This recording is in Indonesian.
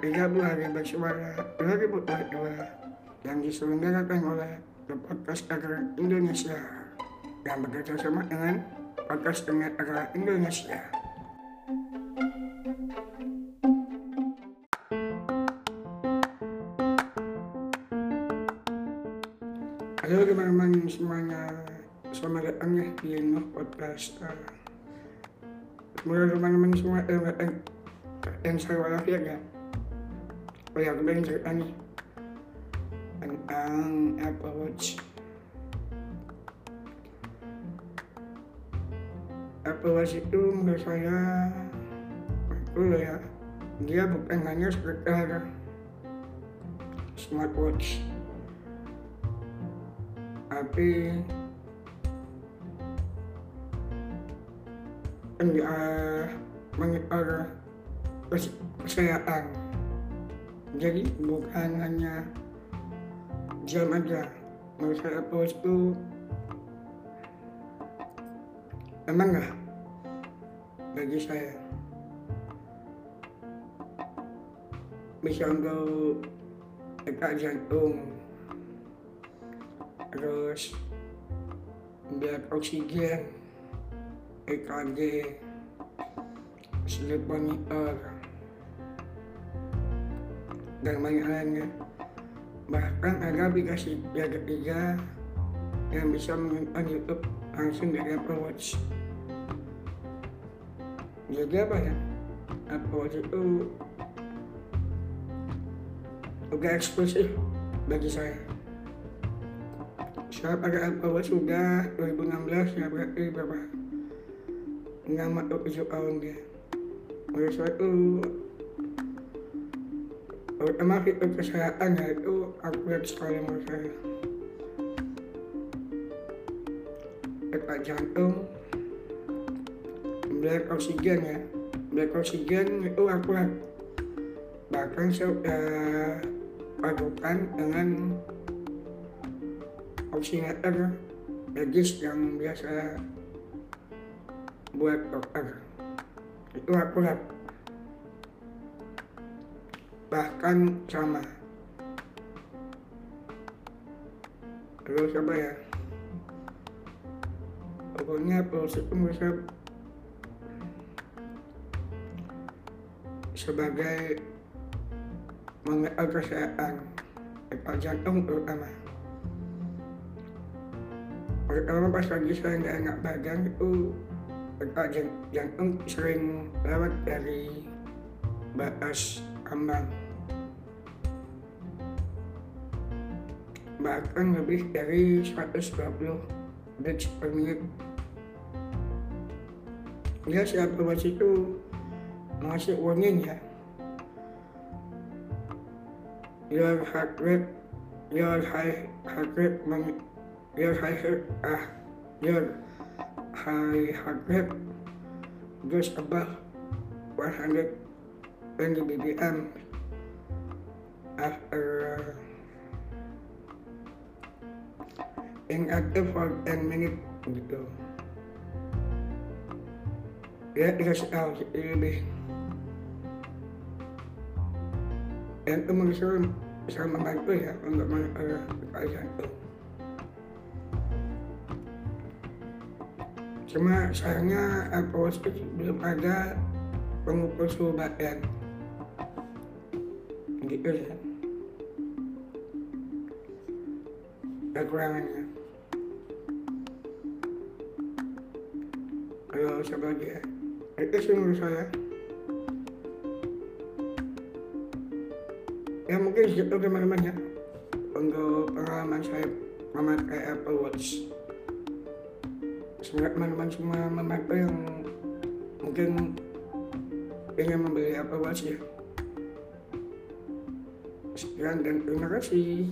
ke-30 hari bersuara 2022 yang diselenggarakan oleh The Podcast Agar Indonesia yang bekerja sama dengan Podcast Internet Agar Indonesia. Halo teman-teman semuanya, selamat datang ya di Nuh Podcast. Semoga teman-teman semua eh, yang saya walafiat ya. Pengen cerita nih tentang Apple Watch. Apple Watch itu menurut saya itu ya. Dia bukan hanya sekedar smartwatch. Tapi uh, mengitar kesehatan jadi bukan hanya jam aja Apple Watch itu emang nggak bagi saya. Bisa untuk dekat jantung terus lihat oksigen EKG sleep monitor dan banyak lainnya bahkan ada aplikasi yang ketiga yang bisa menonton YouTube langsung dari Apple Watch. Jadi apa ya? Apple Watch itu udah eksklusif bagi saya. Saya pakai Apple Watch sudah 2016 ya berarti berapa? Enam atau tujuh tahun dia. Menurut saya itu terutama fitur kesehatan ya itu upgrade sekali saya. Detak jantung black oksigen ya. Black oksigen itu akurat. Bahkan saya sudah padukan dengan oximeter medis yang biasa buat dokter. Itu akurat bahkan sama. Terus apa ya? Pokoknya proses itu sebagai mengenal kesehatan. Detak jantung terutama. Pertama pas lagi saya nggak enak badan itu detak jantung sering lewat dari batas ambang bahkan lebih dari 120 beats per menit ya siapa baca itu masih warning ya. Your heart rate your high heart rate your high heart ah your high heart rate goes above 120 BPM after inactive for 10 minutes gitu. Ya dikasih tahu lebih. Dan itu menurut saya bisa membantu ya untuk mengatur jantung cuma sayangnya Apple Watch belum ada pengukur suhu badan. Gitu ya kekurangannya kalau sebagai itu sih menurut saya. Ya mungkin segitu teman-teman ya untuk pengalaman saya memakai Apple Watch. Semoga teman-teman semua memakai yang mungkin ingin membeli Apple Watch ya. Sekian dan terima kasih